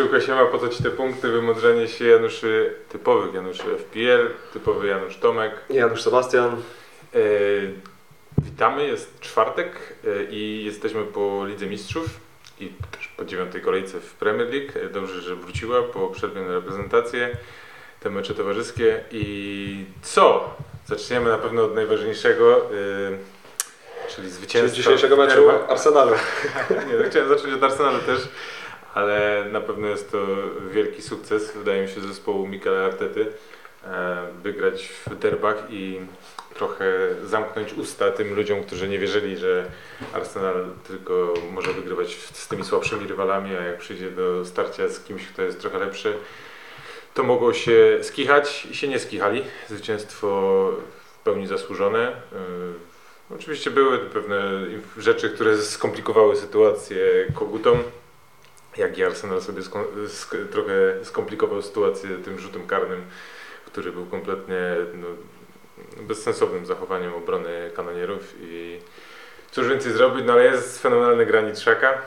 Jaszczułko siema, po co Ci te punkty, wymądrzenie się Januszy, typowych Januszy FPL, typowy Janusz Tomek. Janusz Sebastian. E, witamy, jest czwartek e, i jesteśmy po Lidze Mistrzów i też po dziewiątej kolejce w Premier League. E, Dobrze, że wróciła po przerwie na reprezentację, te mecze towarzyskie i co? Zaczniemy na pewno od najważniejszego, e, czyli Czyli zwycięstwa dzisiejszego w meczu. Arsenalu. Nie, no chciałem zacząć od Arsenalu też, ale na pewno jest to wielki sukces, wydaje mi się, zespołu Mikela Artety e, wygrać w derbach i trochę zamknąć usta tym ludziom, którzy nie wierzyli, że Arsenal tylko może wygrywać z tymi słabszymi rywalami, a jak przyjdzie do starcia z kimś, kto jest trochę lepszy, to mogą się skichać i się nie skichali. Zwycięstwo w pełni zasłużone. E, Oczywiście były pewne rzeczy, które skomplikowały sytuację kogutom, jak i Arsenal sobie sko- sk- trochę skomplikował sytuację tym rzutem karnym, który był kompletnie no, bezsensownym zachowaniem obrony kanonierów i cóż więcej zrobić, no ale jest fenomenalny granit Szaka,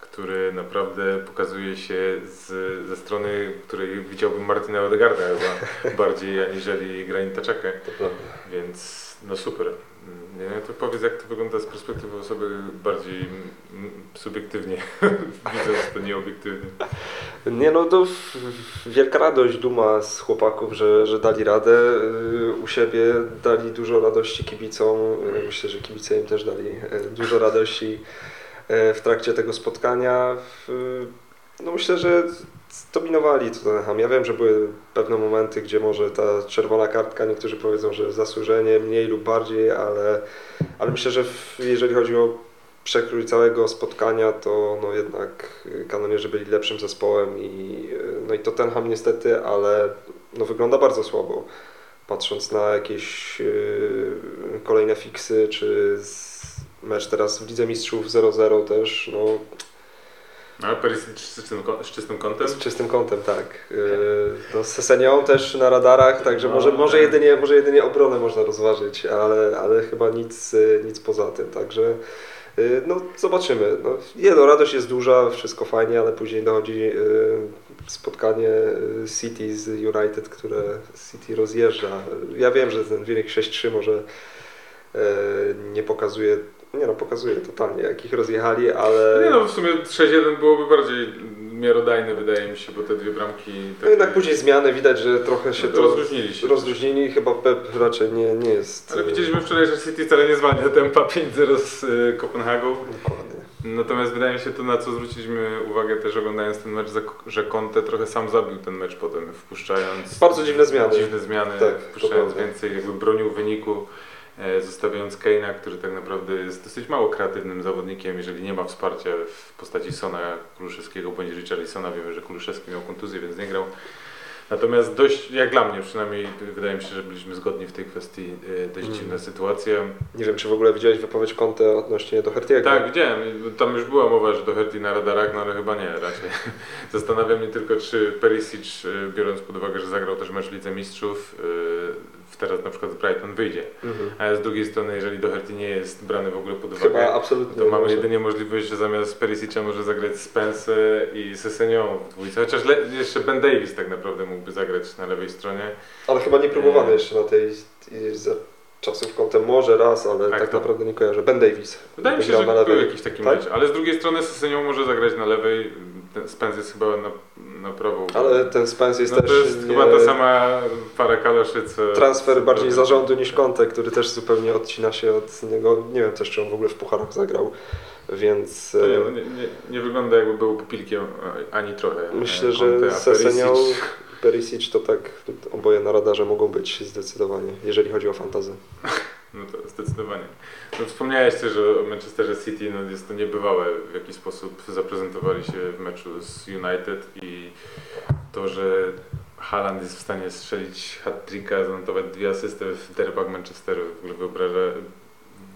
który naprawdę pokazuje się z, ze strony, której widziałbym Martina Odegarda chyba bardziej aniżeli Granita prawda. Więc no super. Nie, to powiedz jak to wygląda z perspektywy osoby bardziej subiektywnie, widząc to nieobiektywnie. Nie no, to wielka radość, duma z chłopaków, że, że dali radę. y, U siebie dali dużo radości kibicom. Myślę, że kibice im też dali y, dużo radości y, w trakcie tego spotkania. No myślę, że zdominowali Tottenham. Ja wiem, że były pewne momenty, gdzie może ta czerwona kartka, niektórzy powiedzą, że zasłużenie mniej lub bardziej, ale, ale myślę, że w, jeżeli chodzi o przekrój całego spotkania, to no jednak kanonierzy byli lepszym zespołem i, no i Tottenham niestety, ale no wygląda bardzo słabo. Patrząc na jakieś y, kolejne fiksy, czy mecz teraz w Lidze Mistrzów 0-0 też, No, ale Perisic z czystym, z czystym kątem? z czystym kątem, tak. Y, No, z Sesenią też na radarach, także No, może, może, tak. jedynie, może jedynie obronę można rozważyć, ale, ale chyba nic, y, nic poza tym, także y, no zobaczymy. No, nie no, radość jest duża, wszystko fajnie, ale później dochodzi spotkanie City z United, które City rozjeżdża. Ja wiem, że ten wynik 6-3 może nie pokazuje, nie no, pokazuje totalnie jak ich rozjechali, ale... Nie no, w sumie 6-1 byłoby bardziej miarodajne wydaje mi się, bo te dwie bramki... No takie- jednak później zmiany widać, że trochę się no, to rozluźnili się. rozluźnili. Chyba Pep raczej nie, nie jest. Ale e, widzieliśmy wczoraj, że City wcale nie zwalnia tempa 5-0 z y, Kopenhagą. Dokładnie. Natomiast wydaje mi się to, na co zwróciliśmy uwagę też oglądając ten mecz, że Conte trochę sam zabił ten mecz potem, wpuszczając... Bardzo dziwne zmiany. Dziwne zmiany, Tak, wpuszczając więcej, jakby bronił wyniku, e, zostawiając Keina, który tak naprawdę jest dosyć mało kreatywnym zawodnikiem, jeżeli nie ma wsparcia w postaci Sona Kuluszewskiego bądź Richarlisona. Wiemy, że Kuluszewski miał kontuzję, więc nie grał. Natomiast dość, jak dla mnie przynajmniej, wydaje mi się, że byliśmy zgodni w tej kwestii, e, dość Mm. dziwna sytuacja. Nie wiem, czy w ogóle widziałeś wypowiedź Conte odnośnie do Hertiego. Tak, widziałem. Tam już była mowa, że do Herty na radarach, no ale chyba nie raczej. Zastanawia mnie tylko, czy Perisic, y, biorąc pod uwagę, że zagrał też mecz Lidze Mistrzów, teraz na przykład z Brighton wyjdzie. Mhm. A z drugiej strony, jeżeli do Herty nie jest brany w ogóle pod Chyba uwagę, absolutnie. to mamy może. jedynie możliwość, że zamiast Perisic'a może zagrać Spence i Sesenią w dwójce. Chociaż jeszcze Ben Davis tak naprawdę mógłby zagrać na lewej stronie. Ale chyba nie próbowano Nie. jeszcze na tej za czasów Conte może raz, ale Tak, tak, to- naprawdę nie kojarzę. Ben Davis. Wydaje mi się, że na był lewej. jakiś taki Tak? mecz. Ale z drugiej strony Sesenią może zagrać na lewej. Ten Spence jest chyba na, na prawą. Ale ten Spence jest no też to jest nie... chyba ta sama para kaloszy, co... transfer bardziej do- zarządu niż Conte, który też zupełnie odcina się od niego. Nie wiem też, czy on w ogóle w pucharach zagrał, więc nie, e, no nie, nie, nie wygląda jakby był pupilkiem e, ani trochę. myślę, e, Conte, że Sesenią, Perisic- Perisic to tak oboje na radarze mogą być zdecydowanie, jeżeli chodzi o fantazję. No to zdecydowanie. No, wspomniałeś też o Manchesterze City, no jest to niebywałe w jaki sposób zaprezentowali się w meczu z United i to, że Haaland jest w stanie strzelić hat-tricka, zanotować dwie asysty w derbach Manchesteru. W ogóle wyobraża,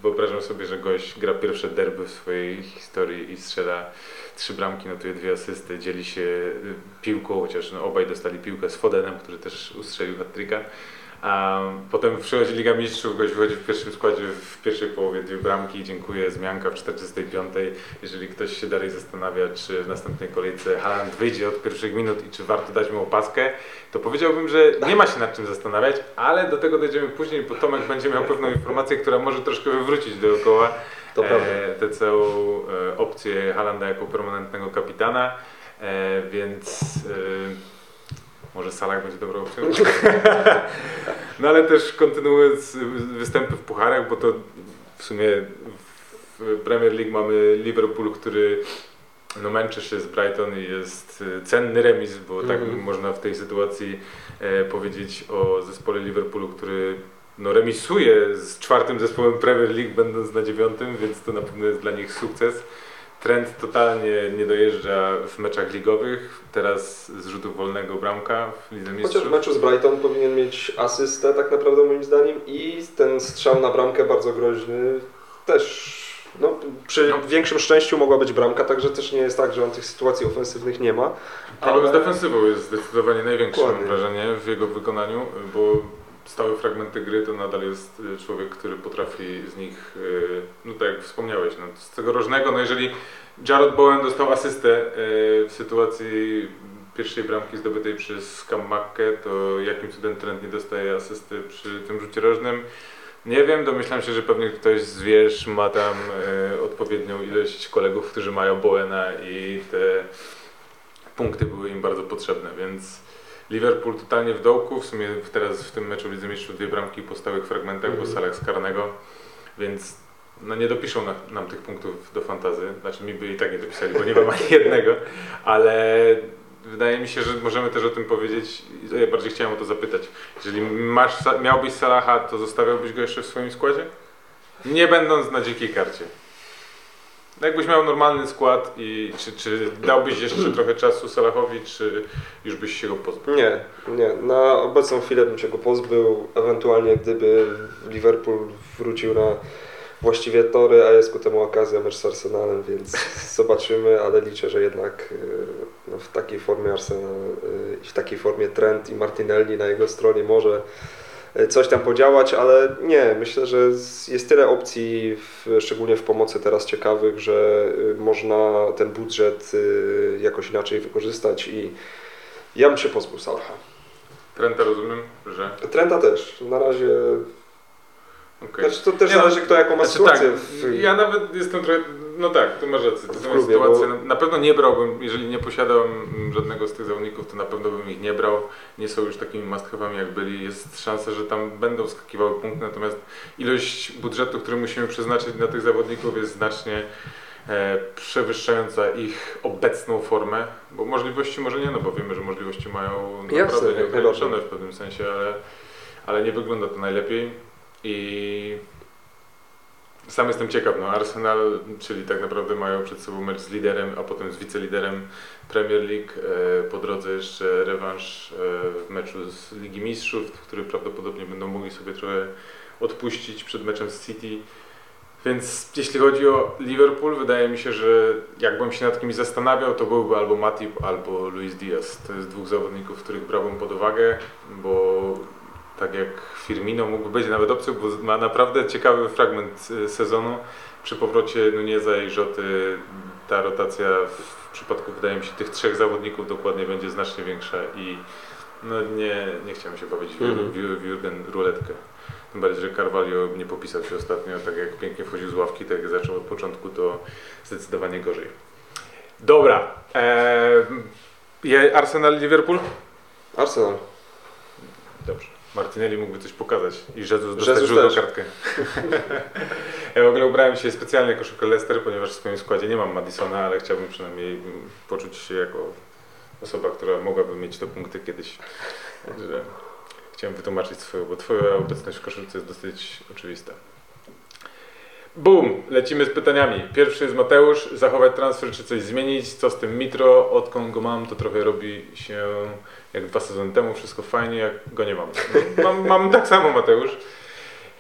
wyobrażam sobie, że gość gra pierwsze derby w swojej historii i strzela trzy bramki, notuje dwie asysty, dzieli się y, piłką, chociaż no, obaj dostali piłkę z Fodenem, który też ustrzelił hat-tricka. Potem przychodzi Liga Mistrzów, gość wychodzi w pierwszym składzie w pierwszej połowie dwie bramki, dziękuję, zmianka w 45. Jeżeli ktoś się dalej zastanawia, czy w następnej kolejce Haaland wyjdzie od pierwszych minut i czy warto dać mu opaskę, to powiedziałbym, że nie ma się nad czym zastanawiać, ale do tego dojdziemy później, bo Tomek będzie miał pewną informację, która może troszkę wywrócić dookoła To e, tę całą e, opcję Halanda jako permanentnego kapitana, e, więc e, może Salah będzie dobrą opcją. no ale też kontynuując występy w pucharach, bo to w sumie w Premier League mamy Liverpool, który no męczy się z Brighton i jest e, cenny remis, bo tak Mhm. można w tej sytuacji e, powiedzieć o zespole Liverpoolu, który no, remisuje z czwartym zespołem Premier League, będąc na dziewiątym, więc to na pewno jest dla nich sukces. Trend totalnie nie dojeżdża w meczach ligowych. Teraz z rzutu wolnego bramka w Lidze Chociaż Mistrzów. w meczu z Brighton powinien mieć asystę tak naprawdę moim zdaniem i ten strzał na bramkę bardzo groźny też no, przy No. większym szczęściu mogła być bramka, także też nie jest tak, że on tych sytuacji ofensywnych nie ma. Problem z ale- defensywą jest zdecydowanie największy, mam Dokładnie. wrażenie, w jego wykonaniu, bo stałe fragmenty gry to nadal jest y, człowiek, który potrafi z nich, y, no tak jak wspomniałeś, no, z tego rożnego, no jeżeli Jared Bowen dostał asystę y, w sytuacji pierwszej bramki zdobytej przez Cam Mackę, to jakim cudem Trent nie dostaje asysty przy tym rzucie rożnym? Nie wiem, domyślam się, że pewnie ktoś z wież ma tam y, odpowiednią ilość kolegów, którzy mają Bowena i te punkty były im bardzo potrzebne, więc Liverpool totalnie w dołku, w sumie teraz w tym meczu w Lidze Mistrzów dwie bramki po stałych fragmentach, bo Mhm. Salah z karnego, więc no nie dopiszą na, nam tych punktów do fantazy, znaczy mi by i tak nie dopisali, bo nie mam ani jednego, ale wydaje mi się, że możemy też o tym powiedzieć, ja bardziej chciałem o to zapytać, jeżeli masz, miałbyś Salaha, to zostawiałbyś go jeszcze w swoim składzie? Nie będąc na dzikiej karcie. No Jakbyś miał normalny skład i czy, czy dałbyś jeszcze trochę czasu Salahowi, czy już byś się go pozbył? Nie, nie. Na obecną chwilę bym się go pozbył, ewentualnie gdyby Liverpool wrócił na właściwie tory, a jest ku temu okazja mecz z Arsenalem, więc zobaczymy, ale liczę, że jednak y, no, w takiej formie Arsenal y, i w takiej formie Trent i Martinelli na jego stronie może coś tam podziałać, ale nie, myślę, że jest tyle opcji, w, szczególnie w pomocy teraz ciekawych, że y, można ten budżet y, jakoś inaczej wykorzystać i ja bym się pozbył Salaha. Trenta rozumiem, że... Trenta też. Na razie. okej. Znaczy to też Nie, no, zależy kto jaką ma Znaczy, sytuację. tak, w... ja nawet jestem trochę, no tak, tu masz rację, to są klubie, sytuacje, bo- na- na pewno nie brałbym, jeżeli nie posiadam mm, żadnego z tych zawodników, to na pewno bym ich nie brał, nie są już takimi must jak byli, jest szansa, że tam będą skakiwały punkty, natomiast ilość budżetu, który musimy przeznaczyć na tych zawodników jest znacznie e, przewyższająca ich obecną formę, bo możliwości może nie, no bo wiemy, że możliwości mają naprawdę nieograniczone w pewnym sensie, ale, ale nie wygląda to najlepiej. I sam jestem ciekaw, no Arsenal, czyli tak naprawdę mają przed sobą mecz z liderem, a potem z wiceliderem Premier League, e, po drodze jeszcze rewanż e, w meczu z Ligi Mistrzów, który prawdopodobnie będą mogli sobie trochę odpuścić przed meczem z City. Więc jeśli chodzi o Liverpool, wydaje mi się, że jakbym się nad kimś zastanawiał, to byłby albo Matip, albo Luis Diaz. To jest dwóch zawodników, których brałbym pod uwagę, bo tak jak Firmino mógłby być nawet opcją, bo ma naprawdę ciekawy fragment y, sezonu. Przy powrocie Nuneza i Rzoty ta rotacja w przypadku, wydaje mi się, tych trzech zawodników dokładnie będzie znacznie większa i no nie, nie chciałem się bawić w, w, w Jurgen ruletkę. Tym bardziej, że Carvalho nie popisał się ostatnio, tak jak pięknie wchodził z ławki, tak jak zaczął od początku, to zdecydowanie gorzej. Dobra. Eee, Arsenal Liverpool? Arsenal. Dobrze. Martinelli mógłby coś pokazać i Jesus dostać Jesus żółtą kartkę. ja w ogóle ubrałem się specjalnie koszulkę Leicester, ponieważ w swoim składzie nie mam Madisona, ale chciałbym przynajmniej mm, poczuć się jako osoba, która mogłaby mieć te punkty kiedyś. Także chciałem wytłumaczyć swoją, bo twoja obecność w koszulce jest dosyć oczywista. Boom! Lecimy z pytaniami. Pierwszy jest Mateusz. Zachować transfer czy coś zmienić? Co z tym Mitro? Odkąd go mam, to trochę robi się jak dwa sezony temu. Wszystko fajnie, jak go nie mam. No, mam, mam tak samo Mateusz.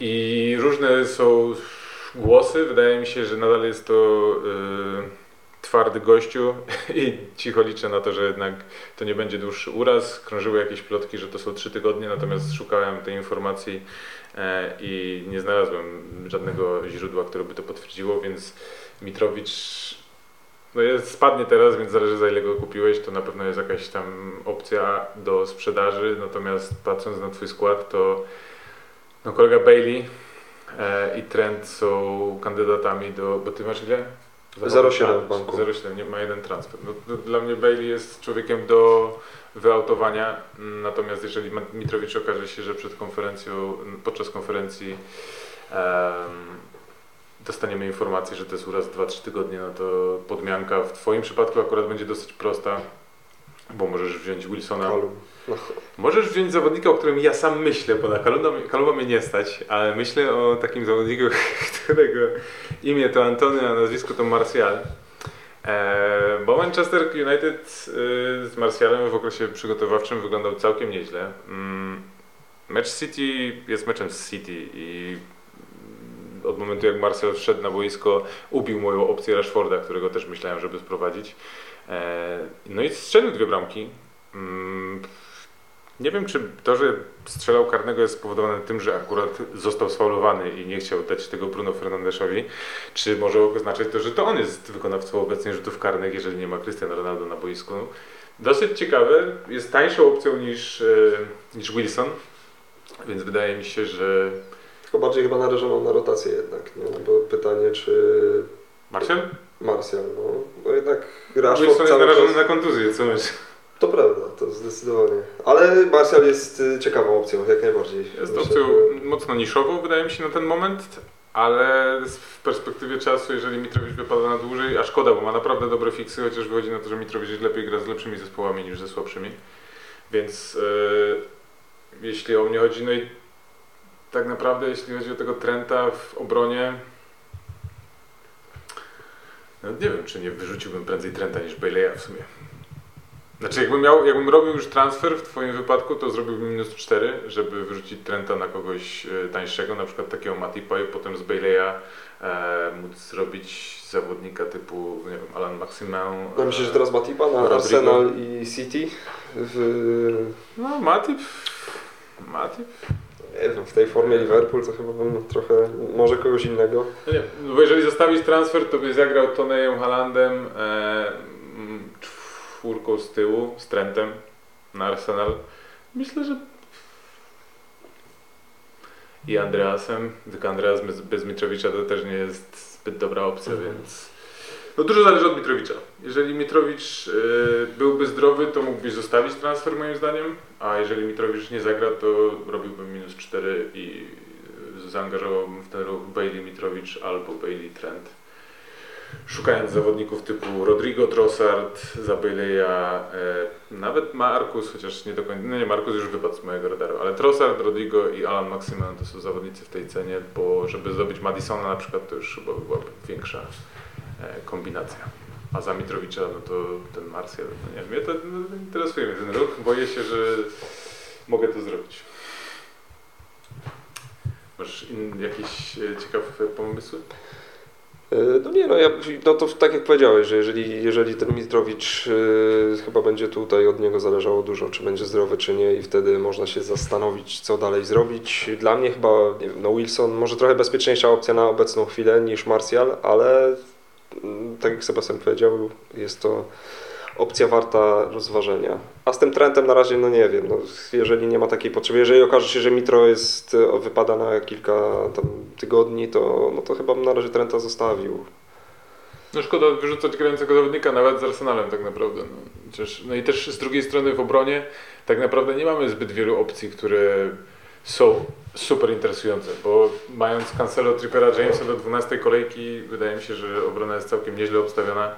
I różne są głosy. Wydaje mi się, że nadal jest to yy, twardy gościu i cicho liczę na to, że jednak to nie będzie dłuższy uraz. Krążyły jakieś plotki, że to są trzy tygodnie, natomiast szukałem tej informacji i nie znalazłem żadnego źródła, które by to potwierdziło, więc Mitrowicz no jest, spadnie teraz, więc zależy za ile go kupiłeś, to na pewno jest jakaś tam opcja do sprzedaży, natomiast patrząc na twój skład, to no kolega Bailey e, i Trent są kandydatami do, bo ty masz ile? 0,7 w banku. 0,7, nie ma jeden transfer. No, dla mnie Bailey jest człowiekiem do wyautowania, natomiast jeżeli Mitrowicz okaże się, że przed konferencją, podczas konferencji em, dostaniemy informację, że to jest uraz 2-3 tygodnie, no to podmianka w Twoim przypadku akurat będzie dosyć prosta, bo możesz wziąć Wilsona. Możesz wziąć zawodnika, o którym ja sam myślę, bo na Kaluma mnie nie stać, ale myślę o takim zawodniku, którego imię to Antony, a nazwisko to Martial. Bo Manchester United e, z Martialem w okresie przygotowawczym wyglądał całkiem nieźle. Mm, Mecz City jest meczem z City i mm, od momentu jak Martial wszedł na boisko, ubił moją opcję Rashforda, którego też myślałem, żeby sprowadzić. Eee, no i strzelił dwie bramki. Nie wiem, czy to, że strzelał karnego jest spowodowane tym, że akurat został sfaulowany i nie chciał dać tego Bruno Fernandeszowi, czy może oznaczać to, że to on jest wykonawcą obecnie rzutów karnych, jeżeli nie ma Cristiano Ronaldo na boisku. Dosyć ciekawe, jest tańszą opcją niż, e, niż Wilson, więc wydaje mi się, że tylko bardziej chyba narażoną na rotację jednak, nie? No Bo pytanie, czy Marcel? Martial, no, bo jednak Wilson Rashford jest cały narażony czas... na kontuzję, co myślisz? To prawda, to zdecydowanie. Ale Martial jest y, ciekawą opcją, jak najbardziej. Jest Myślę, opcją że- mocno niszową, wydaje mi się, na ten moment, ale w perspektywie czasu, jeżeli Mitrowicz wypada na dłużej, a szkoda, bo ma naprawdę dobre fiksy, chociaż wychodzi na to, że Mitrowicz lepiej gra z lepszymi zespołami niż ze słabszymi. Więc e, jeśli o mnie chodzi, no i tak naprawdę, jeśli chodzi o tego Trenta w obronie, no nie wiem, czy nie wyrzuciłbym prędzej Trenta niż Baileya w sumie. Znaczy, jakbym, miał, jakbym robił już transfer w Twoim wypadku, to zrobiłbym minus 4, żeby wyrzucić Trenta na kogoś e, tańszego, na przykład takiego Matipa i potem z Baileya e, móc zrobić zawodnika typu, nie wiem, Alan Maximin. No myślę, że teraz Matipa na Rodrigo. Arsenal i City w, No, Matip. Matip. nie wiem, w tej formie Liverpool to chyba bym trochę, może kogoś innego. No nie, no bo jeżeli zostawić transfer, to by zagrał Tonejem, Halandem, e, mm, czwórką z tyłu, z Trentem na Arsenal. Myślę, że i Andreasem, tylko Andreas bez, bez Mitrowicza to też nie jest zbyt dobra opcja, Mhm. więc no dużo zależy od Mitrowicza. Jeżeli Mitrowicz e, byłby zdrowy, to mógłbyś zostawić transfer moim zdaniem, a jeżeli Mitrowicz nie zagra, to robiłbym minus 4 i zaangażowałbym w ten ruch Bailey Mitrowicz albo Bailey Trent. Szukając zawodników typu Rodrigo Trossard, za Baileya, e, nawet Marcus, chociaż nie do końca, no nie, Marcus już wypadł z mojego radaru, ale Trossard, Rodrigo i Alan Maximan to są zawodnicy w tej cenie, bo żeby zdobyć Madisona na przykład, to już chyba byłaby większa e, kombinacja. A za Mitrowicza, no to ten Martial, no nie wiem, mnie to no, interesuje mnie ten ruch, boję się, że mogę to zrobić. Masz in, jakieś e, ciekawe pomysły? E, No nie, no, ja, no to tak jak powiedziałeś, że jeżeli, jeżeli ten Mitrowicz e, chyba będzie tutaj od niego zależało dużo, czy będzie zdrowy, czy nie i wtedy można się zastanowić, co dalej zrobić. Dla mnie chyba, nie wiem, no Wilson może trochę bezpieczniejsza opcja na obecną chwilę niż Martial, ale mm, tak jak Sebastian powiedział, jest to opcja warta rozważenia. A z tym Trentem na razie, no nie wiem, no, jeżeli nie ma takiej potrzeby, jeżeli okaże się, że Mitro jest, e, wypada na kilka tam tygodni, to, no to chyba bym na razie Trenta zostawił. No szkoda wyrzucać grającego zawodnika nawet z Arsenalem tak naprawdę. No. Chociaż, no i też z drugiej strony w obronie tak naprawdę nie mamy zbyt wielu opcji, które są super interesujące, bo mając Cancelo, Trippera, Jamesa do 12 kolejki, wydaje mi się, że obrona jest całkiem nieźle obstawiona.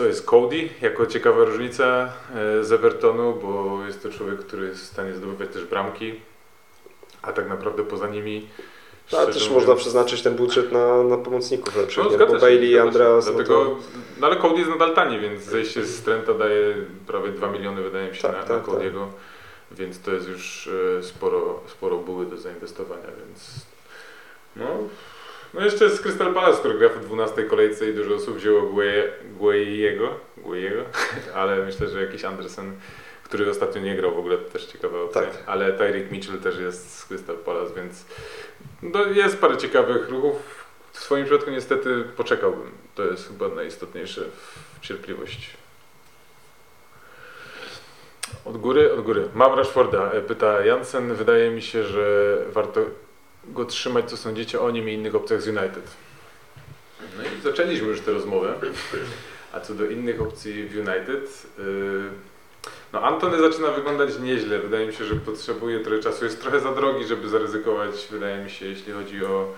Co jest Cody? Jako ciekawa różnica e, z Evertonu, bo jest to człowiek, który jest w stanie zdobywać też bramki, a tak naprawdę poza nimi No, ale też mówiąc, można przeznaczyć ten budżet na, na pomocników lepszych, no, nie? bo Bailey i. Andreas, Dlatego, no to... no ale Cody jest nadal tani, więc zejście z Trenta daje prawie 2 miliony wydaje mi się Tak, na, tak, na tak. Cody'ego, więc to jest już e, sporo, sporo buły do zainwestowania, więc no No jeszcze jest Crystal Palace, który gra w 12 kolejce i dużo osób wzięło Guejego, Guejego, ale myślę, że jakiś Andersen, który ostatnio nie grał w ogóle, to też ciekawa opcja. Tak. Ale Tyreek Mitchell też jest z Crystal Palace, więc no, jest parę ciekawych ruchów. W swoim przypadku niestety poczekałbym. To jest chyba najistotniejsze w cierpliwość. Od góry, od góry. Mam Rashforda, e, pyta Jansen. Wydaje mi się, że warto go trzymać. Co sądzicie o nim i innych opcjach z United? No i zaczęliśmy już tę rozmowę. A co do innych opcji w United, yy, no Antony zaczyna wyglądać nieźle. Wydaje mi się, że potrzebuje trochę czasu. Jest trochę za drogi, żeby zaryzykować, wydaje mi się, jeśli chodzi o,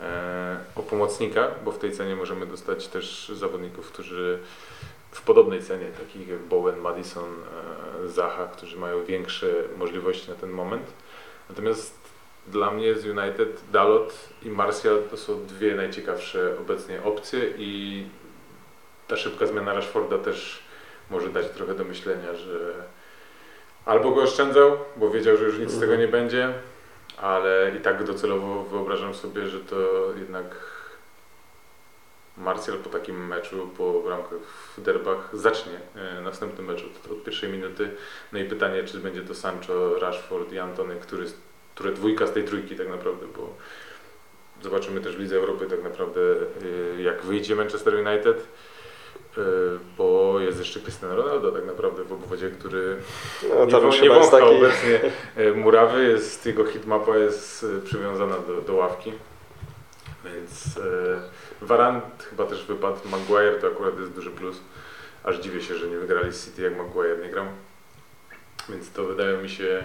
e, o pomocnika, bo w tej cenie możemy dostać też zawodników, którzy w podobnej cenie, takich jak Bowen, Madison, e, Zaha, którzy mają większe możliwości na ten moment. Natomiast dla mnie z United Dalot i Martial to są dwie najciekawsze obecnie opcje i ta szybka zmiana Rashforda też może dać trochę do myślenia, że albo go oszczędzał, bo wiedział, że już nic z tego nie będzie, ale i tak docelowo wyobrażam sobie, że to jednak Martial po takim meczu, po bramkach w derbach zacznie e, następny mecz od, od pierwszej minuty. No i pytanie, czy będzie to Sancho, Rashford i Antony, który, które dwójka z tej trójki tak naprawdę, bo zobaczymy też w Lidze Europy tak naprawdę e, jak wyjdzie Manchester United, e, bo jest jeszcze Cristiano Ronaldo tak naprawdę w obwodzie, który No, nie, nie wącha taki... obecnie e, murawy, jest, jego hitmapa jest przywiązana do, do ławki, więc e, chyba też wypadł, Maguire to akurat jest duży plus, aż dziwię się, że nie wygrali z City jak Maguire nie grał, więc to wydają mi się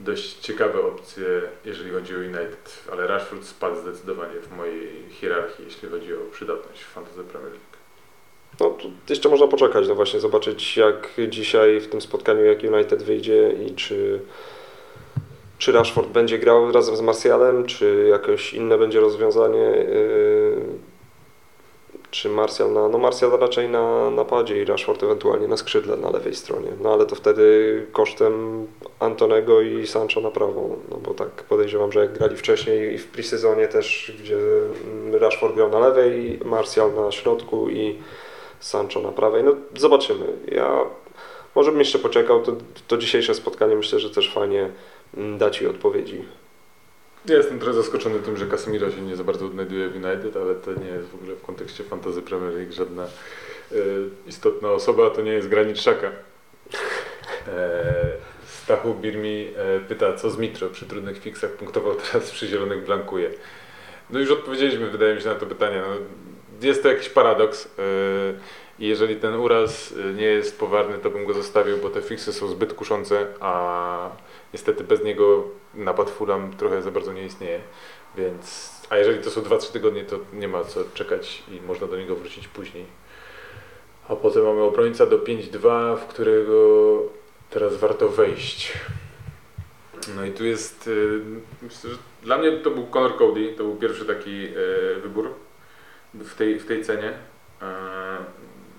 dość ciekawe opcje, jeżeli chodzi o United, ale Rashford spadł zdecydowanie w mojej hierarchii, jeśli chodzi o przydatność w Fantasy Premier League. No jeszcze można poczekać, no właśnie zobaczyć jak dzisiaj w tym spotkaniu jak United wyjdzie i czy, czy Rashford będzie grał razem z Martialem, czy jakoś inne będzie rozwiązanie, yy, czy Martial na, no Martial raczej na napadzie i Rashford ewentualnie na skrzydle na lewej stronie, no ale to wtedy kosztem Antonego i Sancho na prawą, no bo tak podejrzewam, że jak grali wcześniej i w pre-sezonie też, gdzie mm, Rashford grał na lewej, Martial na środku i Sancho na prawej. No zobaczymy. Ja może bym jeszcze poczekał. To, to dzisiejsze spotkanie myślę, że też fajnie mm, da Ci odpowiedzi. Ja jestem trochę zaskoczony tym, że Casemiro się nie za bardzo odnajduje w United, ale to nie jest w ogóle w kontekście fantazy Premier League żadna e, istotna osoba, to nie jest Granit Xhaka. E, Stachu Birmi e, pyta, co z Mitro przy trudnych fixach punktował teraz przy zielonych blankuje. No już odpowiedzieliśmy, wydaje mi się, na to pytanie. No, jest to jakiś paradoks i jeżeli ten uraz e, nie jest poważny, to bym go zostawił, bo te fixy są zbyt kuszące, a niestety bez niego napad Fulham trochę za bardzo nie istnieje. Więc, a jeżeli to są 2-3 tygodnie, to nie ma co czekać i można do niego wrócić później. A potem mamy obrońca do 5-2, w którego teraz warto wejść. No i tu jest, y, myślę, że dla mnie to był Conor Cody, to był pierwszy taki y, wybór w tej, w tej cenie.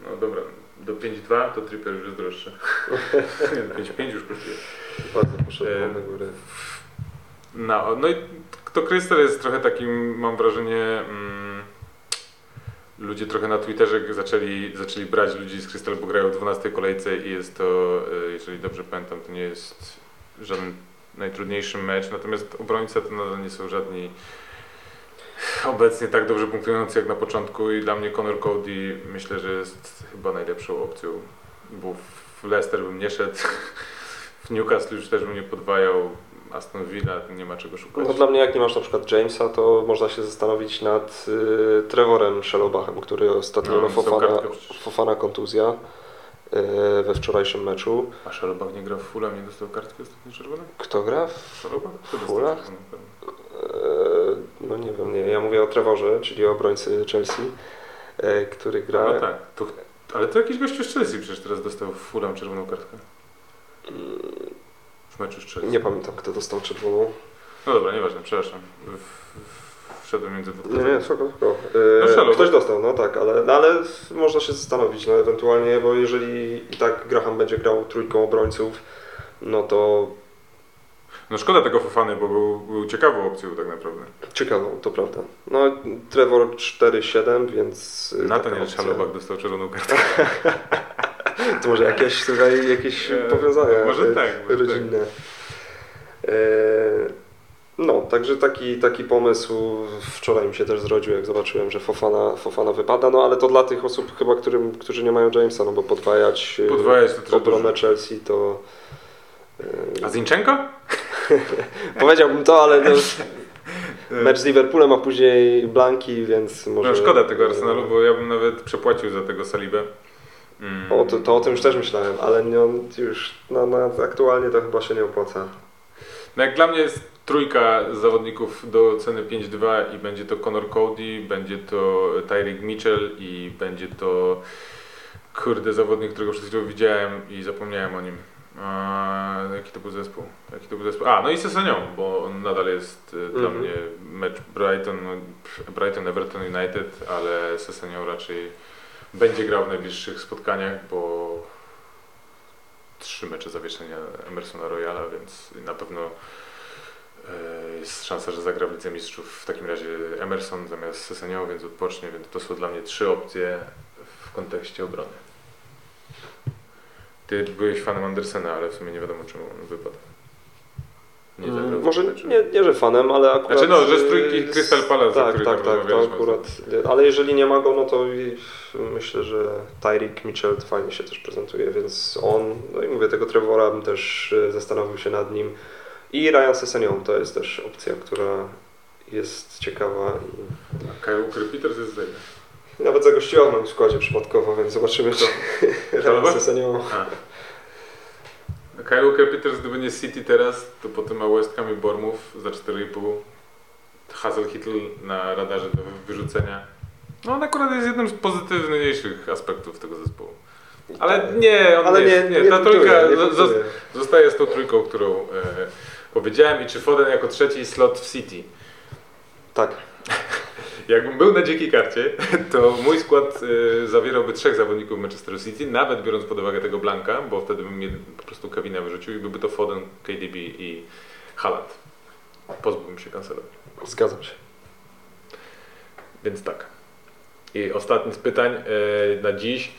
No dobra, do 5-2 to Tripper już jest droższy. 5-5 już kosztuje. Bardzo poszedł na górę. No, no i to Krystal jest trochę takim, mam wrażenie, mm, ludzie trochę na Twitterze zaczęli, zaczęli brać ludzi z Krystal, bo grają w 12 kolejce i jest to, e, jeżeli dobrze pamiętam, to nie jest żaden najtrudniejszy mecz, natomiast obrońcy to nadal nie są żadni obecnie tak dobrze punktujący jak na początku i dla mnie Conor Cody myślę, że jest chyba najlepszą opcją, bo w Leicester bym nie szedł, w Newcastle już też bym nie podwajał, Aston Villa nie ma czego szukać. No dla mnie jak nie masz na przykład Jamesa, to można się zastanowić nad y, Trevorem Shelobachem, który ostatnio No, no, Fofana. Fofana kontuzja y, we wczorajszym meczu. A Szalobach nie grał w Fulham, nie dostał kartki ostatnio czerwonej? Kto gra? W, Szalobach dostał Fulham? czerwoną kartkę? y, no nie wiem, nie. Ja mówię o Trevorze, czyli o obrońcy Chelsea, y, który gra. No tak, to, ale to jakiś gościu z Chelsea przecież teraz dostał w Fulham czerwoną kartkę. W meczu z Chelsea. Nie pamiętam, kto dostał czerwoną. No dobra, nieważne, przepraszam. Wszedłem między dwóch Nie, nie, spoko, spoko. No, E, Shallow, ktoś tak? dostał, no tak, ale, no, ale można się zastanowić, no ewentualnie, bo jeżeli i tak Graham będzie grał trójką obrońców, no to No szkoda tego Fofany, bo był, był ciekawą opcją tak naprawdę. Ciekawą, to prawda. No, Trevor 4-7, więc... y, Nataniel taka opcja. Szalobak dostał czerwoną kartę. To może jakieś tutaj jakieś E, powiązania może e, tak, może rodzinne. E, No, także taki, taki pomysł wczoraj mi się też zrodził, jak zobaczyłem, że Fofana, Fofana wypada, no ale to dla tych osób chyba, którym, którzy nie mają Jamesa, no bo podwajać, e, Podwajać to obronę. Chelsea to... A Zinchenko? Powiedziałbym to, ale no, mecz z Liverpoolem, a później Blanki, więc może... No szkoda tego Arsenalu, bo ja bym nawet przepłacił za tego Salibę. Mm. O, to, to o tym już też myślałem, ale nie, już na, na, aktualnie to chyba się nie opłaca. No jak dla mnie jest trójka zawodników do ceny 5-2 i będzie to Conor Cody, będzie to Tyreek Mitchell i będzie to kurde zawodnik, którego przed chwilą widziałem i zapomniałem o nim. A, jaki to był zespół? Jaki to był zespół? A, no i Sesanią, bo on nadal jest y, dla Mhm. mnie mecz Brighton, no, Brighton Everton United, ale Sesanią raczej będzie grał w najbliższych spotkaniach, bo trzy mecze zawieszenia Emersona Royala, więc na pewno e, jest szansa, że zagra w Lidze Mistrzów w takim razie Emerson zamiast Sesenio, więc odpocznie, więc to są dla mnie trzy opcje w kontekście obrony. Ty byłeś fanem Andersena, ale w sumie nie wiadomo czemu on wypadł. Nie zagrał Mm, w Może meczu. nie, nie, że fanem, ale akurat... Znaczy no, że z trójki y, Crystal Palace, Tak, tak, tam tak, to akurat. Ale jeżeli nie ma go, no to myślę, że Tyreek Mitchell fajnie się też prezentuje, więc on, no i mówię, tego Trevora bym też y, zastanowił się nad nim. I Ryan Sessegnon to jest też opcja, która jest ciekawa i A Kyle Peters jest zajmę. Nawet zagościła w moim składzie przypadkowo, więc zobaczymy, czy Ryan Szalowa? Sessegnon... A. Kyle Walker Peters, gdyby nie City teraz, to potem ma West Ham i Bournemouth za 4,5. Hazel Hitl na radarze do wyrzucenia. No on akurat jest jednym z pozytywniejszych aspektów tego zespołu. Ale nie, on Ale nie, nie, jest, nie, nie, ta punktuje, trójka nie punktuje. zostaje z tą trójką, którą e, powiedziałem i czy Foden jako trzeci slot w City. Tak. Jakbym był na dzikiej karcie, to mój skład y, zawierałby trzech zawodników Manchester City, nawet biorąc pod uwagę tego Blanka, bo wtedy bym po prostu Kevina wyrzucił i byłby to Foden, KDB i Haaland. Pozbyłbym się Cancelo. Zgadzam się. Więc tak. I ostatni z pytań e, na dziś.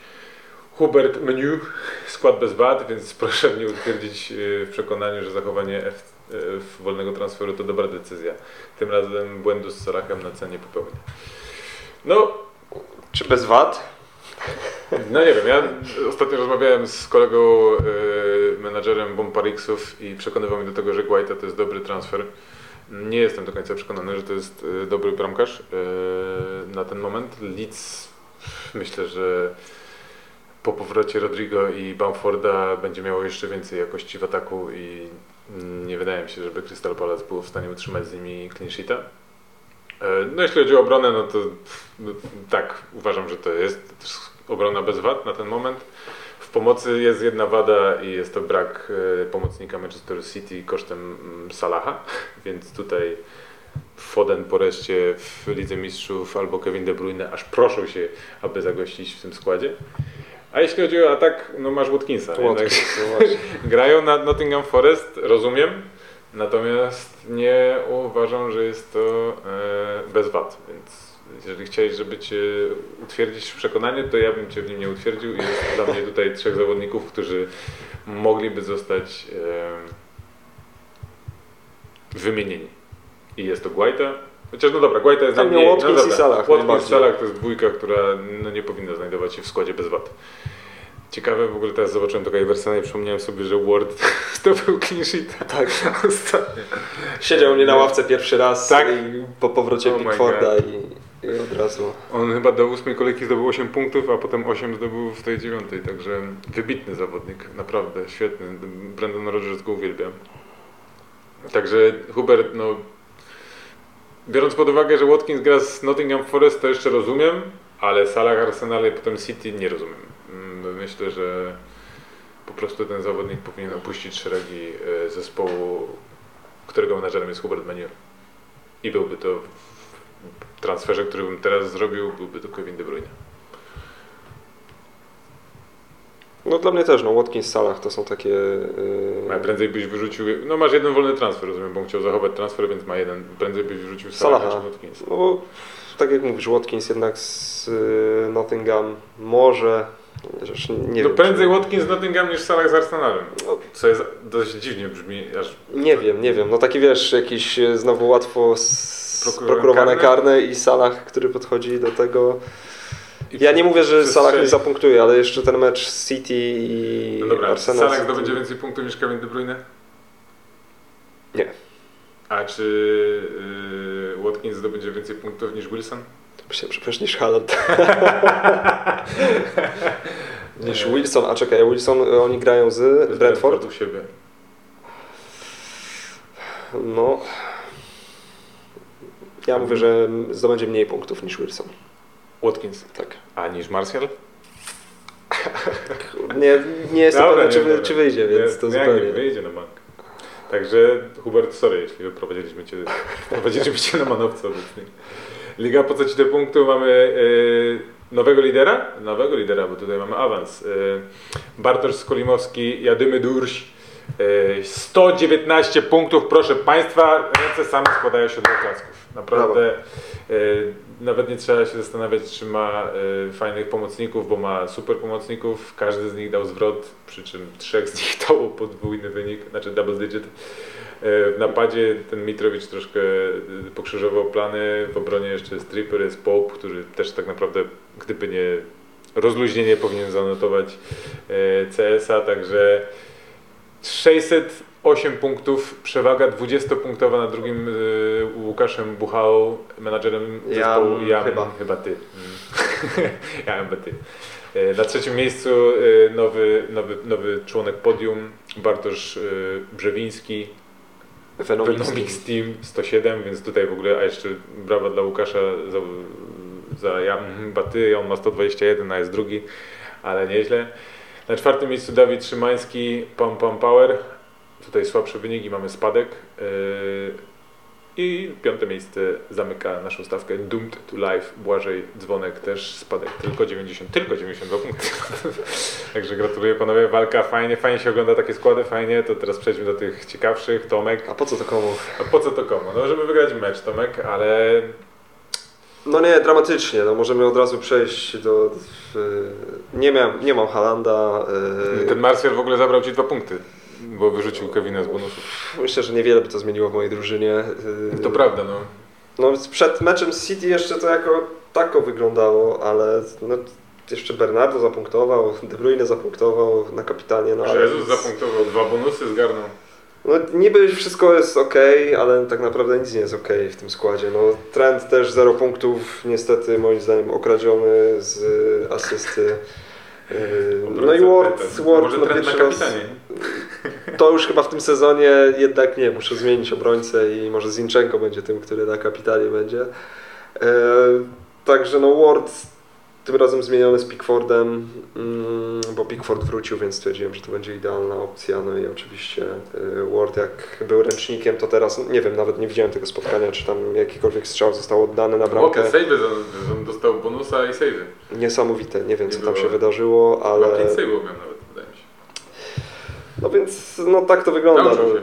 Hubert Menu, skład bez wad, więc proszę mnie utwierdzić e, w przekonaniu, że zachowanie F, e, wolnego transferu to dobra decyzja. Tym razem błędu z Salahem na cenie popełnię. No, Czy bez wad? No nie wiem, ja ostatnio rozmawiałem z kolegą y, menadżerem Bomparixów i przekonywał mnie do tego, że Guaita to jest dobry transfer. Nie jestem do końca przekonany, że to jest y, dobry bramkarz y, na ten moment. Leeds myślę, że po powrocie Rodrigo i Bamforda będzie miało jeszcze więcej jakości w ataku i nie wydaje mi się, żeby Crystal Palace było w stanie utrzymać z nimi clean sheeta. E, No jeśli chodzi o obronę, no to no, tak, uważam, że to jest obrona bez wad na ten moment. W pomocy jest jedna wada i jest to brak e, pomocnika Manchester City kosztem mm, Salaha, więc tutaj Foden po reszcie w Lidze Mistrzów albo Kevin De Bruyne aż proszą się, aby zagościć w tym składzie. A jeśli chodzi o atak, no masz Watkinsa. Watkins, Tak-. Grają na Nottingham Forest, rozumiem, natomiast nie uważam, że jest to e, bez wad, więc jeżeli chciałeś, żeby Cię utwierdzić w przekonaniu, to ja bym Cię w nim nie utwierdził i jest dla mnie tutaj trzech zawodników, którzy mogliby zostać e, wymienieni. I jest to Guaita, chociaż no dobra, Guaita jest Tam dla mnie... Watkins no i dobra, Salah Watkins i. Salah to jest dwójka, która no, nie powinna znajdować się w składzie bez wad. Ciekawe, w ogóle teraz zobaczyłem tego Iversona i przypomniałem sobie, że Ward to był clean sheet. Tak. Ostatnio. Siedział mnie na ławce pierwszy raz Tak? i po powrocie Oh Pickforda i, i od razu. On chyba do ósmej kolejki zdobył 8 punktów, a potem 8 zdobył w tej dziewiątej, także wybitny zawodnik, naprawdę świetny. Brandon Rodgers go uwielbia. Także Hubert, no biorąc pod uwagę, że Watkins gra z Nottingham Forest, to jeszcze rozumiem, ale Salah, Arsenal i potem City nie rozumiem. Mm, Myślę, że po prostu ten zawodnik powinien opuścić szeregi e, zespołu, którego menadżerem jest Hubert Menu. I byłby to w transferze, który bym teraz zrobił, byłby to Kevin De Bruyne. No dla mnie też, no Watkins, Salah to są takie... Yy... prędzej byś wyrzucił, no masz jeden wolny transfer, rozumiem, bo chciał zachować transfer, więc ma jeden, prędzej byś wyrzucił Salaha Salaha. czy Watkinsa. No bo tak jak mówisz, Watkins jednak z y, Nottingham może... Chociaż nie No wiem, prędzej czy- Watkins z Nottingham niż Salah z Arsenalem, No, co jest dość dziwnie brzmi, aż Nie wiem, nie wiem. No taki wiesz, jakiś e, znowu łatwo s- prokurowane karne? karne i Salah, który podchodzi do tego. Ja nie mówię, że. Salah nie zapunktuje, ale jeszcze ten mecz z City i No dobra, Arsenal. Salah zdobędzie więcej punktów niż Kevin De Bruyne? Nie. A czy yy, Watkins zdobędzie więcej punktów niż Wilson? Powiesz niż Haaland. niż Wilson, a czekaj, Wilson, e, oni grają z Brentford? u siebie. No. Ja mówię, że zdobędzie mniej punktów niż Wilson. Watkins. Tak. A niż Martial? Nie, nie jestem Dobra, pewien, czy, dobra. czy wyjdzie, więc nie, to nie, zupełnie. Nie wyjdzie na bank. Także Hubert, sorry, jeśli wyprowadziliśmy Cię, wprowadziliśmy cię na manowce obecnie. Liga, po co Ci te punkty? Mamy e, nowego lidera? Nowego lidera, bo tutaj mamy awans. E, Bartosz Skolimowski, Jadymy Durś. E, 119 punktów, proszę Państwa, ręce same składają się do klasków. Naprawdę e, nawet nie trzeba się zastanawiać, czy ma e, fajnych pomocników, bo ma super pomocników. Każdy z nich dał zwrot, przy czym trzech z nich dało podwójny wynik, znaczy double digit. E, W napadzie ten Mitrowicz troszkę pokrzyżował plany, w obronie jeszcze jest Tripper, jest Pope, który też tak naprawdę, gdyby nie rozluźnienie, powinien zanotować CS-a, także 608 punktów, przewaga 20-punktowa na drugim y, Łukaszem Buchałą, menadżerem Ja, zespołu. Ja, chyba. chyba ty. Mm. ja chyba ty. Y, Na trzecim miejscu y, nowy, nowy, nowy członek podium, Bartosz y, Brzewiński, Venomix. Venomix Team 107, więc tutaj w ogóle, a jeszcze brawa dla Łukasza za, za ja, chyba ty, on ma 121, a jest drugi, ale nieźle. Na czwartym miejscu Dawid Szymański, Pam Pam Power. Tutaj słabsze wyniki, mamy spadek. Yy, I piąte miejsce zamyka naszą stawkę Doomed to Life. Błażej Dzwonek też spadek, tylko 90, tylko 92 punkty. Także gratuluję panowie, walka fajnie, fajnie się ogląda takie składy, fajnie. To teraz przejdźmy do tych ciekawszych. Tomek, A po co to komu? a po co to komu? No żeby wygrać mecz Tomek, ale No nie, dramatycznie. No możemy od razu przejść do... Nie, miałem, nie mam Halanda. Yy, ten Martial w ogóle zabrał ci dwa punkty, bo wyrzucił Kevina z bonusów. Myślę, że niewiele by to zmieniło w mojej drużynie. To prawda, no. No przed meczem z City jeszcze to jako tako wyglądało, ale no, jeszcze Bernardo zapunktował, De Bruyne zapunktował na kapitanie. No, ale Jezus zapunktował, dwa bonusy zgarnął. No niby wszystko jest ok, ale tak naprawdę nic nie jest ok w tym składzie. No, trend też 0 punktów, niestety moim zdaniem okradziony z asysty. Yy, No i Ward, Ward Może no pierwszy raz, to już chyba w tym sezonie jednak nie, muszę zmienić obrońcę i może Zinchenko będzie tym, który na kapitanie będzie. E, także no Ward tym razem zmieniony z Pickfordem, mm, bo Pickford wrócił, więc stwierdziłem, że to będzie idealna opcja. No i oczywiście e, Ward jak był ręcznikiem, to teraz nie wiem, nawet nie widziałem tego spotkania, czy tam jakikolwiek strzał został oddany na bramkę. Chłopie, sejwy, on- dostał bonusa i sejwy. Niesamowite, nie wiem Nie co tam było. się wydarzyło, Ale... ale... Pięć sejwów miał nawet, wydaje mi się. No więc no tak to wygląda. Nauczył No. się.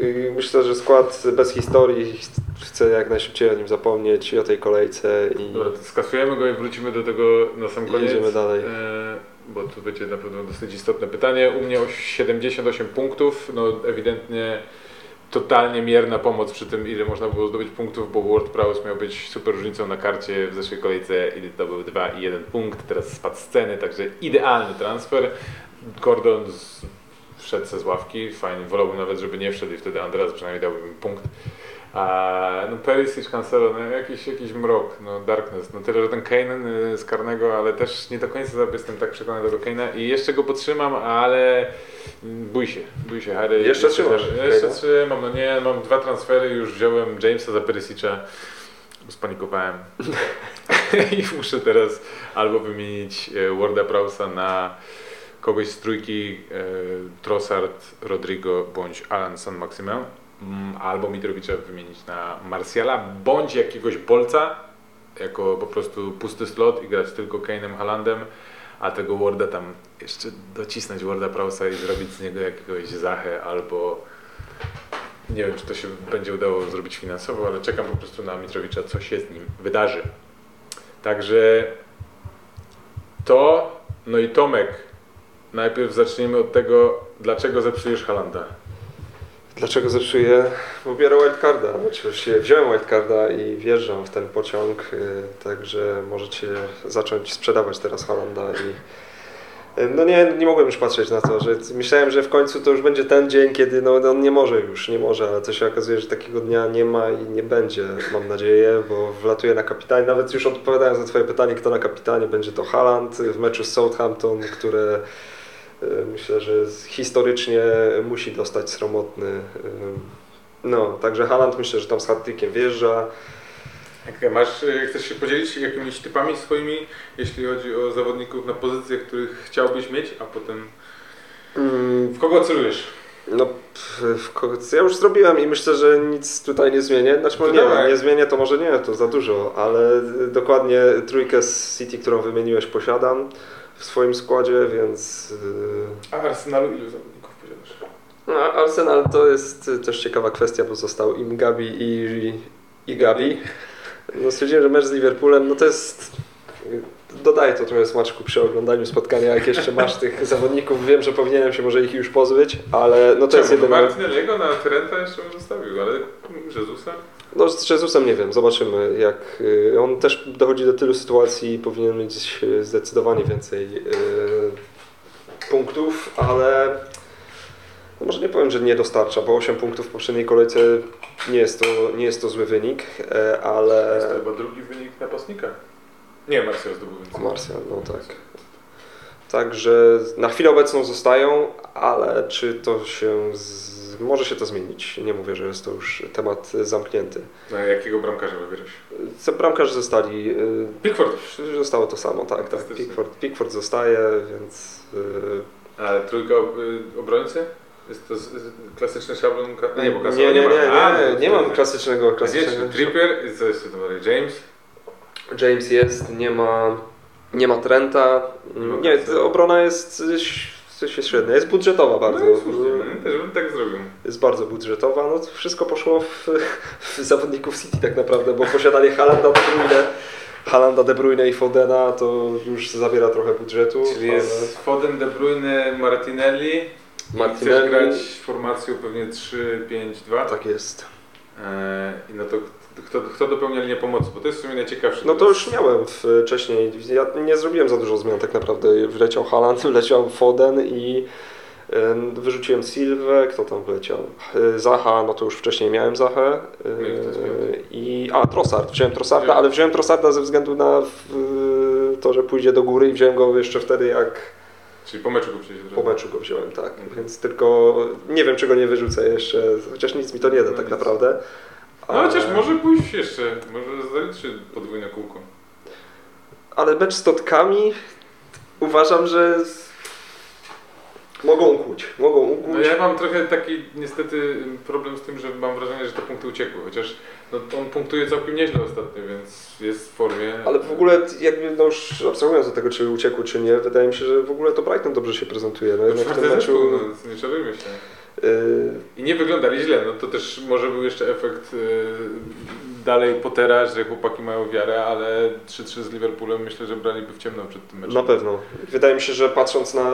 I Myślę, że skład bez historii chcę jak najszybciej o nim zapomnieć i o tej kolejce i Dobra, skasujemy go i wrócimy do tego na sam I koniec. jedziemy dalej. E, bo tu będzie na pewno dosyć istotne pytanie. U mnie o 78 punktów. No ewidentnie totalnie mierna pomoc przy tym, ile można było zdobyć punktów, bo World Prowess miał być super różnicą na karcie w zeszłej kolejce, ile to był 2 i 1 punkt, teraz spadł z ceny, także idealny transfer. Gordon z, wszedł ze z ławki, fajnie, wolałbym nawet, żeby nie wszedł i wtedy Andreas przynajmniej dałby mi punkt. A no Perisic, Cancelo, no jakiś, jakiś mrok, no darkness, no tyle, że ten Kane y, z karnego, ale też nie do końca jestem tak przekonany do tego Kane'a i jeszcze go podtrzymam, ale mm, bój się, bój się Harry. Jeszcze trzymasz Jeszcze Kane'a? trzymam, no nie, mam dwa transfery, już wziąłem Jamesa za Perisic'a, spanikowałem i muszę teraz albo wymienić e, Warda Prausa na kogoś z trójki e, Trossard, Rodrigo bądź Alan San Maximin, mm, albo Mitrowicza wymienić na Martiala, bądź jakiegoś Bolca, jako po prostu pusty slot i grać tylko Kane'em, Halandem, a tego Warda tam jeszcze docisnąć Warda Prausa i zrobić z niego jakiegoś Zachę albo nie wiem, czy to się będzie udało zrobić finansowo, ale czekam po prostu na Mitrowicza, co się z nim wydarzy. Także to, no i Tomek, najpierw zaczniemy od tego, dlaczego zepsujesz Halanda. Dlaczego zepsuję? Bo biorę wildcarda. Oczywiście wziąłem wildcarda i wjeżdżam w ten pociąg, y, także możecie zacząć sprzedawać teraz Holanda i y, no nie, nie mogłem już patrzeć na to, że myślałem, że w końcu to już będzie ten dzień, kiedy no, on nie może już, nie może, ale to się okazuje, że takiego dnia nie ma i nie będzie, mam nadzieję, bo wlatuje na kapitanie. Nawet już odpowiadając na Twoje pytanie, kto na kapitanie, będzie to Haaland w meczu z Southampton, które myślę, że historycznie musi dostać sromotny. y, No, także Haaland myślę, że tam z hat wjeżdża. Jak masz, y, chcesz się podzielić jakimiś typami swoimi, jeśli chodzi o zawodników na pozycjach, których chciałbyś mieć, a potem Mm, w kogo celujesz? No, w- w ko- ja już zrobiłem i myślę, że nic tutaj nie zmienię. Znaczy, może nie, Dawaj. nie zmienię, to może nie, to za dużo, ale dokładnie trójkę z City, którą wymieniłeś, posiadam w swoim składzie, więc. yy, A Arsenalu ilu zawodników posiadasz? No, Arsenal to jest też ciekawa kwestia, bo został im Gabi i, i Gabi. No, stwierdziłem, że mecz z Liverpoolem, no to jest. Dodaję to trochę smaczku przy oglądaniu spotkania, jak jeszcze masz tych zawodników. Wiem, że powinienem się może ich już pozbyć, ale no to jest Czemu? jedyne. Martinelliego na Trenta jeszcze bym zostawił, ale Jezusa? No z Jezusem nie wiem, zobaczymy jak y, on też dochodzi do tylu sytuacji i powinien mieć y, zdecydowanie więcej y, punktów, ale no może nie powiem, że nie dostarcza, bo 8 punktów w poprzedniej kolejce nie jest to, nie jest to zły wynik, e, ale To chyba drugi wynik napastnika. Nie, Martial zdobył więcej. Martial, no tak. Także na chwilę obecną zostają, ale czy to się z... może się to zmienić? Nie mówię, że jest to już temat zamknięty. Na jakiego bramkarza wybierasz? Co bramkarze zostali y, Pickford. Zostało to samo, tak. tak. Pickford, Pickford zostaje, więc. Yy, Ale trójka y, obrońcy? Jest to klasyczny szablon? Nie, bo nie, nie, nie, nie, A, nie, no, nie to- mam klasycznego. A klasycznego. Trippier i co jeszcze to dalej? James? James jest, nie ma, nie ma Trenta. Nie Nie, obrona jest, coś jest średnia. Jest budżetowa bardzo. No, słusznie, no, też bym tak zrobił. Jest bardzo budżetowa. No, to wszystko poszło w, w zawodników City tak naprawdę, bo posiadanie Halanda, De Bruyne, Halanda, De Bruyne i Fodena to już zabiera trochę budżetu. Czyli ale- jest Foden, De Bruyne, Martinelli. Martinelli. Chcesz grać formacją pewnie 3-5-2. Tak jest. I no to kto, kto dopełnia linię pomocy? Bo to jest w sumie najciekawsze. No to już miałem w, wcześniej. Ja nie zrobiłem za dużo zmian tak naprawdę. Wleciał Haaland, wleciał Foden i y, wyrzuciłem Silwę. Kto tam wleciał? Y, Zaha, no to już wcześniej miałem Zachę. No i a, Trossard. Wziąłem Trossarda, Wziąłem. ale wziąłem Trossarda ze względu na to, że pójdzie do góry i wziąłem go jeszcze wtedy jak Czyli po meczu go przejdzie po meczu go wziąłem, tak. Więc tylko nie wiem czego nie wyrzucę jeszcze, chociaż nic mi to nie da No tak nic. naprawdę. No Ale- chociaż może pójść jeszcze, może zaliczy podwójne kółko. Ale mecz z Totkami uważam, że mogą ukuć. Mogą ukuć. No ja mam trochę taki niestety problem z tym, że mam wrażenie, że te punkty uciekły, chociaż no, on punktuje całkiem nieźle ostatnio, więc jest w formie. Ale w ogóle jakby no już abstrahując od tego, czy uciekły, czy nie, wydaje mi się, że w ogóle to Brighton dobrze się prezentuje. No no, jednak w tym meczu... zespół, no, nie czarujmy się. Y, I nie wyglądali źle, no to też może był jeszcze efekt y, dalej Pottera, że chłopaki mają wiarę, ale 3-3 z Liverpoolem myślę, że braliby w ciemno przed tym meczem. na pewno. Wydaje mi się, że patrząc na...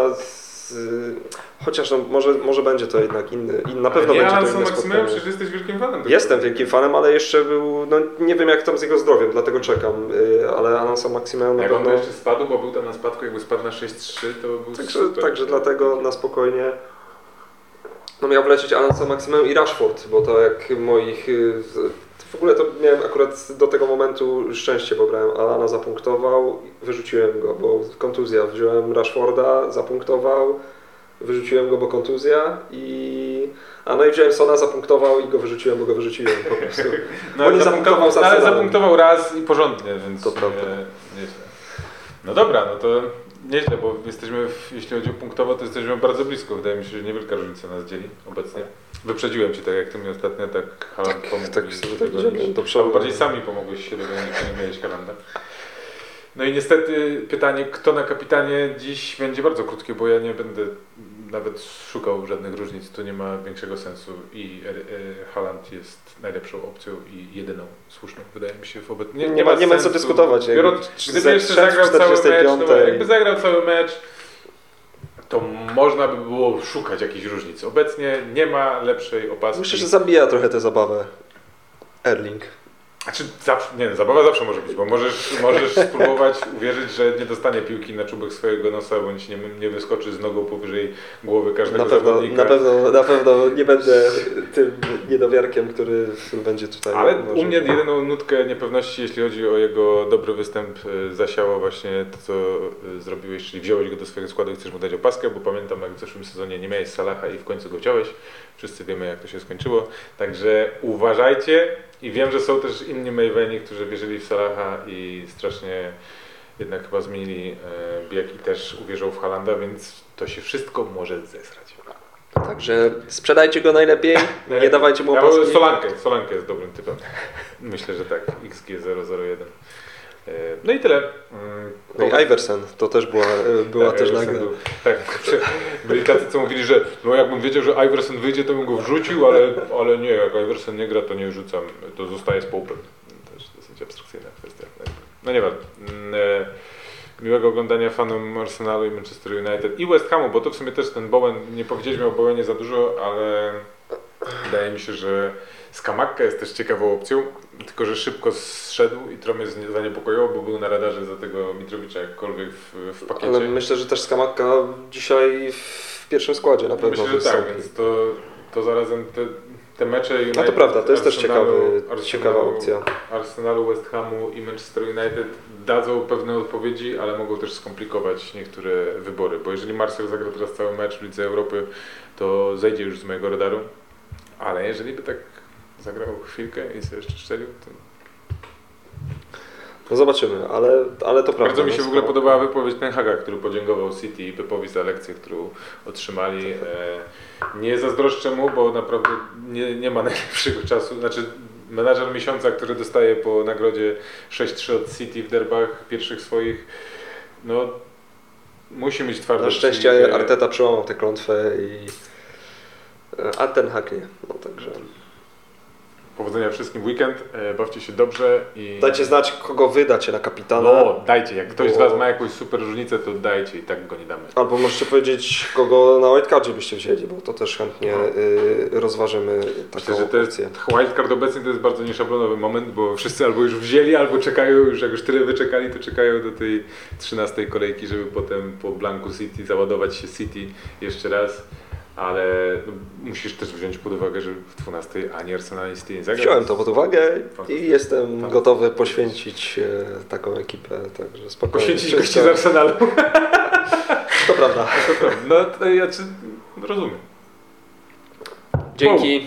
chociaż no, może, może będzie to jednak inny, in, na pewno nie, będzie to inne spotkanie. przecież jesteś wielkim fanem. Jestem wielkim fanem, ale jeszcze był, no nie wiem jak tam z jego zdrowiem, dlatego czekam, y, ale Alonso Maximeum na Jak on pewno... jeszcze spadł, bo był tam na spadku, jakby spadł na 6-3, to był Także, super. także dlatego na spokojnie. No miał wlecieć Alonso Maximum i Rashford, bo to jak moich... y, W ogóle to miałem akurat do tego momentu szczęście, bo brałem Alana, zapunktował, wyrzuciłem go, bo kontuzja. Wziąłem Rashforda, zapunktował, wyrzuciłem go, bo kontuzja i... A no i wziąłem Sona, zapunktował i go wyrzuciłem, bo go wyrzuciłem po prostu. No, nie ale zapunktował z ale zapunktował raz i porządnie, więc To prawda. sumie nieźle. No dobra, no to nieźle, bo jesteśmy, w, jeśli chodzi o punktowo, to jesteśmy bardzo blisko. Wydaje mi się, że niewielka różnica nas dzieli obecnie. Wyprzedziłem Cię tak jak Ty mi ostatnio, tak Haaland Tak, pomógł tak tak do przodu. bardziej sami pomogłeś się dogonić, nie miałeś Halanda. No i niestety pytanie, kto na kapitanie dziś będzie bardzo krótkie, bo ja nie będę nawet szukał żadnych różnic, to nie ma większego sensu i e, Haaland jest najlepszą opcją i jedyną słuszną, wydaje mi się wobec... Nie, nie ma, nie ma co dyskutować. Biorąc, gdyby ze- jeszcze w zagrał cały mecz, 45. no, jakby zagrał cały mecz, to można by było szukać jakichś różnic. Obecnie nie ma lepszej opaski. Myślę, że zabija trochę tę zabawę. Erling. Znaczy, zawsze, nie, no, zabawa zawsze może być, bo możesz, możesz spróbować uwierzyć, że nie dostanie piłki na czubek swojego nosa, bądź nie, nie wyskoczy z nogą powyżej głowy każdego Na pewno, zawodnika. na, pewno, na pewno nie będę tym niedowiarkiem, który będzie tutaj. Ale u mnie jedyną nutkę niepewności, jeśli chodzi o jego dobry występ, y, zasiało właśnie to, co y, zrobiłeś, czyli wziąłeś go do swojego składu i chcesz mu dać opaskę, bo pamiętam, jak w zeszłym sezonie nie miałeś Salaha i w końcu go wziąłeś. Wszyscy wiemy, jak to się skończyło. Także uważajcie i wiem, że są też inni Maveni, którzy wierzyli w Salaha i strasznie jednak chyba zmienili e, bieg i też uwierzą w Halanda, więc to się wszystko może zesrać. Także sprzedajcie go najlepiej, nie dawajcie mu Ja Solankę, Solankę jest dobrym typem. Myślę, że tak, XG001. E, No i tyle. Mm, No i Iversen, to też była, była tak, też był- Tak, byli tacy, co mówili, że no jakbym wiedział, że Iversen wyjdzie, to bym go wrzucił, ale, ale nie, jak Iversen nie gra, to nie rzucam, to zostaje z połupem. Też dosyć abstrakcyjna kwestia. No nie ważne. Mm, e, Miłego oglądania fanom Arsenalu i Manchester United i West Hamu, bo to w sumie też ten Bowen, nie powiedzieliśmy o Bowenie za dużo, ale wydaje mi się, że Skamakka jest też ciekawą opcją, tylko że szybko zszedł i trochę mnie zaniepokoiło, bo był na radarze za tego Mitrowicza jakkolwiek w, w pakiecie. Ale myślę, że też Skamakka dzisiaj w pierwszym składzie na pewno Myślę, że tak, więc to, to zarazem te, te mecze United, No to prawda, to jest też Arsenalu- ciekawy, ciekawa Arsenalu- opcja. Arsenalu, West Hamu i Manchester United dadzą pewne odpowiedzi, ale mogą też skomplikować niektóre wybory, bo jeżeli Marcel zagra teraz cały mecz w Lidze Europy, to zejdzie już z mojego radaru, ale jeżeli by tak zagrał chwilkę i sobie jeszcze strzelił, to No zobaczymy, ale, ale to prawda. Bardzo mi no, się w ogóle Skamakka- podobała wypowiedź Ten Haga, który podziękował City i Pepowi za lekcję, którą otrzymali. E, Nie zazdroszczę mu, bo naprawdę nie, nie ma najlepszego czasu. Znaczy, menadżer miesiąca, który dostaje po nagrodzie 6-3 od City w derbach pierwszych swoich, no musi mieć twarde Na szczęście. Arteta przełamał tę klątwę i a ten hak nie. No także Powodzenia wszystkim w weekend, e, bawcie się dobrze i... dajcie znać, kogo wydacie na kapitana. No, dajcie. Jak ktoś z Bo- Was ma jakąś super różnicę, to dajcie i tak go nie damy. Albo możecie powiedzieć, kogo na wildcardzie byście wzięli, bo to też chętnie No. y, rozważymy Myślę, taką że to jest, wildcard obecnie to jest bardzo nieszablonowy moment, bo wszyscy albo już wzięli, albo czekają już, jak już tyle wyczekali, to czekają do tej 13 kolejki, żeby potem po blanku City załadować się City jeszcze raz. Ale musisz też wziąć pod uwagę, że w 12 ani Arsenal ani City nie zagra. Wziąłem to pod uwagę i jestem Tak. gotowy poświęcić e, taką ekipę, także spokojnie. Poświęcić gości z Arsenalu. To prawda. To prawda. No to ja czy, rozumiem. Dzięki.